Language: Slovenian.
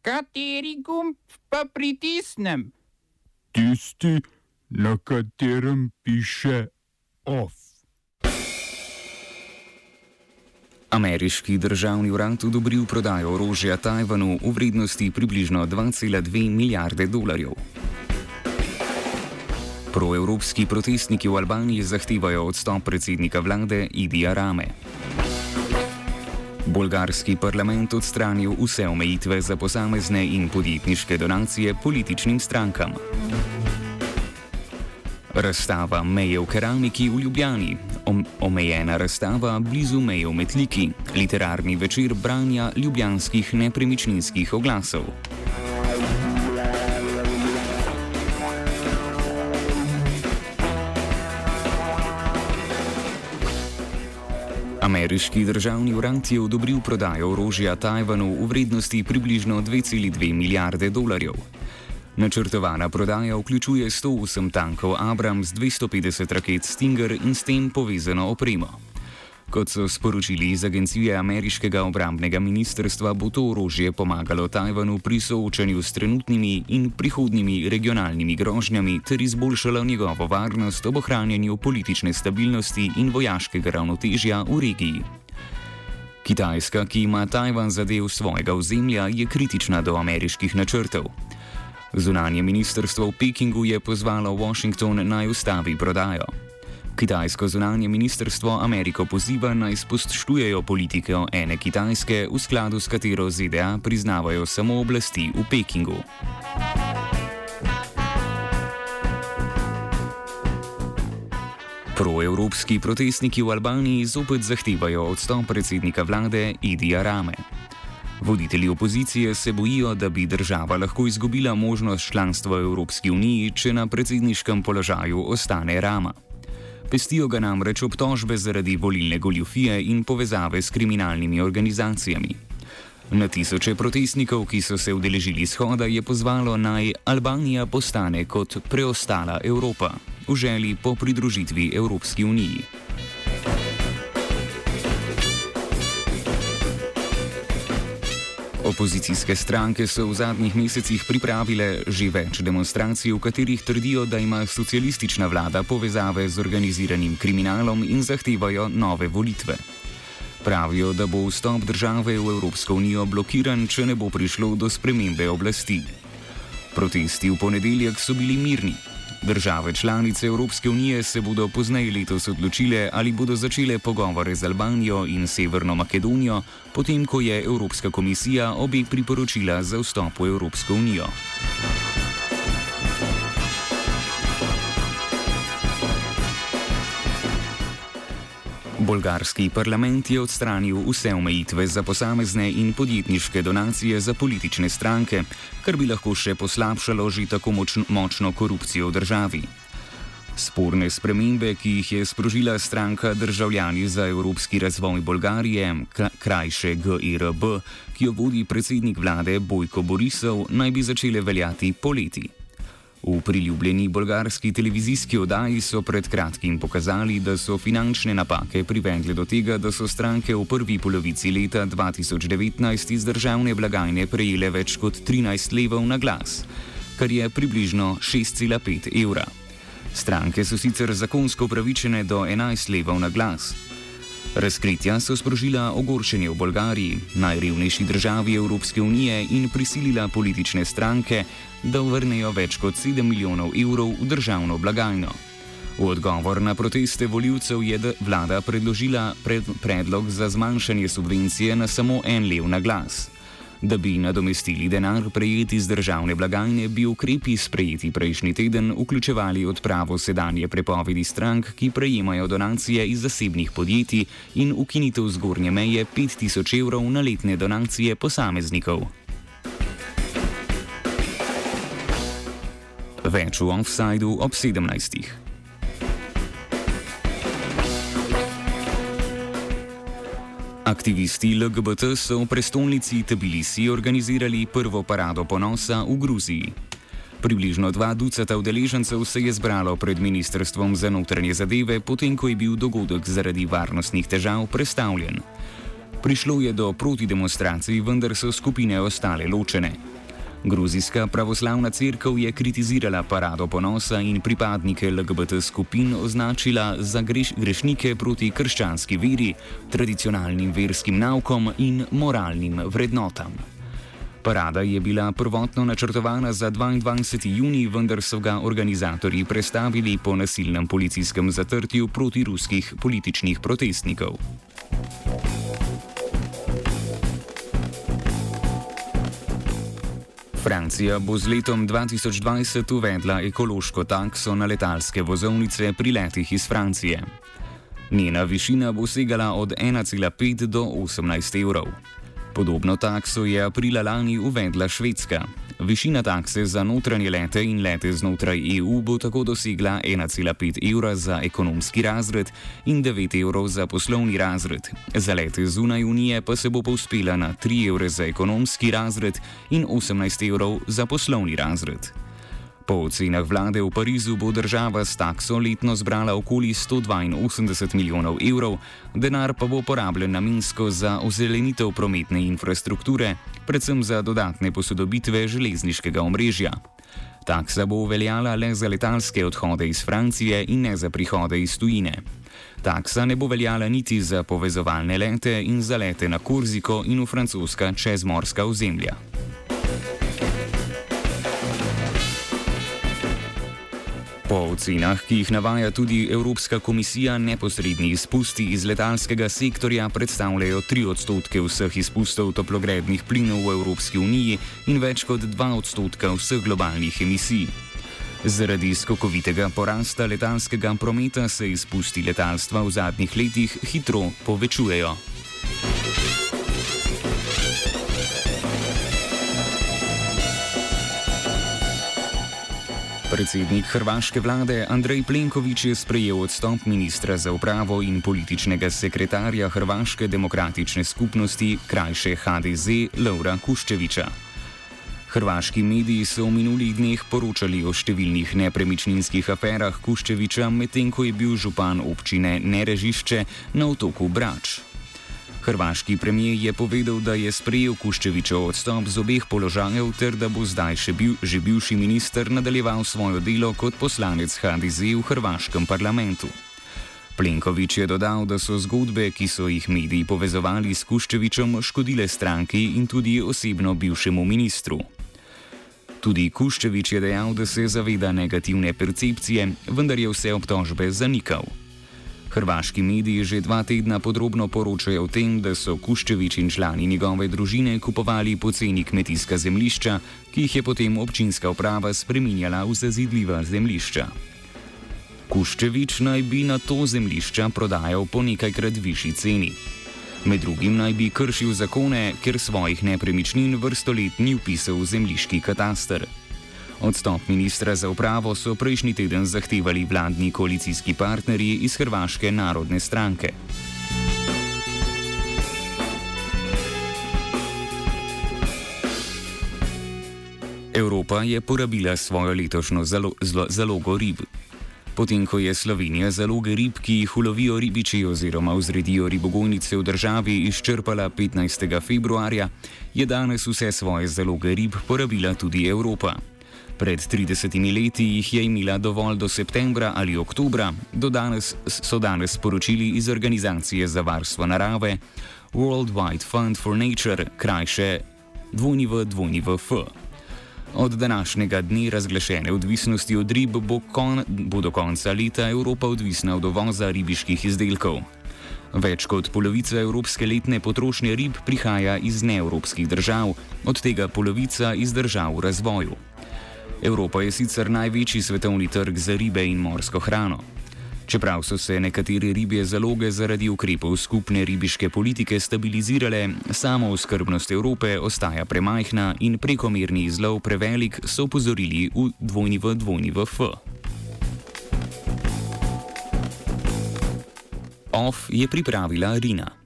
Kateri gumb pa pritisnem? Tisti, na katerem piše OF. Ameriški državni urad odobril prodajo orožja Tajvanu v vrednosti približno 2,2 milijarde dolarjev. Proevropski protestniki v Albaniji zahtevajo odstop predsednika vlade Idija Rame. Bolgarski parlament odstranil vse omejitve za posamezne in podjetniške donacije političnim strankam. Razstava meje v keramiki v Ljubljani, omejena razstava blizu meje v Metliki, literarni večer branja ljubljanskih nepremičninskih oglasov. Ameriški državni urad je odobril prodajo orožja Tajvanu v vrednosti približno 2,2 milijarde dolarjev. Načrtovana prodaja vključuje 108 tankov Abrams, 250 raket Stinger in s tem povezano opremo. Kot so sporočili iz Agencije ameriškega obrambnega ministrstva, bo to orožje pomagalo Tajvanu pri soočanju s trenutnimi in prihodnimi regionalnimi grožnjami ter izboljšalo njegovo varnost ob ohranjanju politične stabilnosti in vojaškega ravnotežja v regiji. Kitajska, ki ima Tajvan zadev svojega ozemlja, je kritična do ameriških načrtov. Zunanje ministrstvo v Pekingu je pozvalo Washington naj ustavi prodajo. Kitajsko zunanje ministrstvo Ameriko poziva naj spoštujejo politiko ene Kitajske, v skladu s katero ZDA priznavajo samo oblasti v Pekingu. Proevropski protestniki v Albaniji zopet zahtevajo odstop predsednika vlade Idija Rame. Voditelji opozicije se bojijo, da bi država lahko izgubila možnost članstva v Evropski uniji, če na predsedniškem položaju ostane Rama. Pestijo ga namreč obtožbe zaradi volilne goljufije in povezave s kriminalnimi organizacijami. Na tisoče protestnikov, ki so se udeležili shoda, je pozvalo naj Albanija postane kot preostala Evropa v želji po pridružitvi Evropski uniji. Opozicijske stranke so v zadnjih mesecih pripravile že več demonstracij, v katerih trdijo, da ima socialistična vlada povezave z organiziranim kriminalom in zahtevajo nove volitve. Pravijo, da bo vstop države v Evropsko unijo blokiran, če ne bo prišlo do spremembe oblasti. Protesti v ponedeljek so bili mirni, Države članice Evropske unije se bodo pozneje letos odločile, ali bodo začele pogovore z Albanijo in Severno Makedonijo, potem ko je Evropska komisija obe priporočila za vstop v Evropsko unijo. Bolgarski parlament je odstranil vse omejitve za posamezne in podjetniške donacije za politične stranke, kar bi lahko še poslabšalo že tako močno, močno korupcijo v državi. Sporne spremembe, ki jih je sprožila stranka Državljani za evropski razvoj Bolgarije, krajše GIRB, ki jo vodi predsednik vlade Bojko Borisov, naj bi začele veljati poleti. V priljubljeni bolgarski televizijski oddaji so pred kratkim pokazali, da so finančne napake privedle do tega, da so stranke v prvi polovici leta 2019 iz državne blagajne prejele več kot 13 levov na glas, kar je približno 6,5 evra. Stranke so sicer zakonsko upravičene do 11 levov na glas. Razkritja so sprožila ogorčenje v Bolgariji, najrevnejši državi Evropske unije, in prisilila politične stranke, da vrnejo več kot 7 milijonov evrov v državno blagajno. V odgovor na proteste voljivcev je vlada predložila pred, predlog za zmanjšanje subvencije na samo en lev na glas. Da bi nadomestili denar prejeti iz državne blagajne, bi ukrepi sprejeti prejšnji teden vključevali odpravo sedanje prepovedi strank, ki prejemajo donacije iz zasebnih podjetij in ukinitev zgornje meje 5000 evrov na letne donacije posameznikov. Več v offsajdu ob 17. Aktivisti LGBT so v prestolnici Tbilisi organizirali prvo parado ponosa v Gruziji. Približno dva ducata udeležencev se je zbralo pred Ministrstvom za notranje zadeve, potem ko je bil dogodek zaradi varnostnih težav prestavljen. Prišlo je do protidemonstracij, vendar so skupine ostale ločene. Gruzijska pravoslavna crkva je kritizirala parado ponosa in pripadnike LGBT skupin označila za greš, grešnike proti krščanski veri, tradicionalnim verskim naukom in moralnim vrednotam. Parada je bila prvotno načrtovana za 22. juni, vendar so ga organizatorji prestavili po nasilnem policijskem zatrtju proti ruskih političnih protestnikov. Francija bo z letom 2020 uvedla ekološko takso na letalske vozovnice pri letih iz Francije. Njena višina bo segala od 1,5 do 18 evrov. Podobno takso je aprila lani uvedla Švedska. Višina takse za notranje lete in lete znotraj EU bo tako dosegla 1,5 evra za ekonomski razred in 9 evrov za poslovni razred. Za lete zunaj Unije pa se bo povspela na 3 evre za ekonomski razred in 18 evrov za poslovni razred. Po ocenah vlade v Parizu bo država s takso letno zbrala okoli 182 milijonov evrov, denar pa bo porabljen namensko za ozelenitev prometne infrastrukture, predvsem za dodatne posodobitve železniškega omrežja. Taksa bo uveljala le za letalske odhode iz Francije in ne za prihode iz tujine. Taksa ne bo veljala niti za povezovalne lete in za lete na Korziko in v francoska čezmorska ozemlja. Po ocenah, ki jih navaja tudi Evropska komisija, neposredni izpusti iz letalskega sektorja predstavljajo 3 odstotke vseh izpustov toplogrednih plinov v Evropski uniji in več kot 2 odstotka vseh globalnih emisij. Zaradi skokovitega porasta letalskega prometa se izpusti letalstva v zadnjih letih hitro povečujejo. Predsednik hrvaške vlade Andrej Plenković je sprejel odstop ministra za upravo in političnega sekretarja Hrvaške demokratične skupnosti, krajše HDZ, Laura Kuščeviča. Hrvaški mediji so v minulih dneh poročali o številnih nepremičninskih aferah Kuščeviča, medtem ko je bil župan občine Nerežišče na otoku Brač. Hrvaški premijer je povedal, da je sprejel Kuščevičev odstop z obeh položajev ter da bo zdaj še bil, že bivši minister nadaljeval svojo delo kot poslanec HDZ v hrvaškem parlamentu. Plenković je dodal, da so zgodbe, ki so jih mediji povezovali s Kuščevičem, škodile stranki in tudi osebno bivšemu ministru. Tudi Kuščevič je dejal, da se zaveda negativne percepcije, vendar je vse obtožbe zanikal. Hrvaški mediji že dva tedna podrobno poročajo o tem, da so Kuščevič in člani njegove družine kupovali poceni kmetijska zemlišča, ki jih je potem občinska uprava spreminjala v zazidljiva zemlišča. Kuščevič naj bi na to zemlišča prodajal po nekajkrat višji ceni. Med drugim naj bi kršil zakone, ker svojih nepremičnin vrsto let ni upisal v zemliški kataster. Odstop ministra za upravo so prejšnji teden zahtevali vladni koalicijski partnerji iz Hrvaške narodne stranke. Evropa je porabila svojo letošnjo zalo zlo zalogo rib. Potem, ko je Slovenija zaloge rib, ki jih ulovijo ribiči oziroma vzredijo ribogojnice v državi, izčrpala 15. februarja, je danes vse svoje zaloge rib porabila tudi Evropa. Pred 30 leti jih je imela dovolj do septembra ali oktobra, do danes so danes sporočili iz Organizacije za varstvo narave World Wide Fund for Nature, krajše WWF. Od današnjega dne razglašene odvisnosti od rib bo, kon, bo do konca leta Evropa odvisna od uvoza ribiških izdelkov. Več kot polovica evropske letne potrošnje rib prihaja iz neevropskih držav, od tega polovica iz držav v razvoju. Evropa je sicer največji svetovni trg za ribe in morsko hrano. Čeprav so se nekatere ribje zaloge zaradi ukrepov skupne ribiške politike stabilizirale, samo oskrbnost Evrope ostaja premajhna in prekomerni izlov prevelik, so upozorili v dvojni v dvojni v F. OF je pripravila Rina.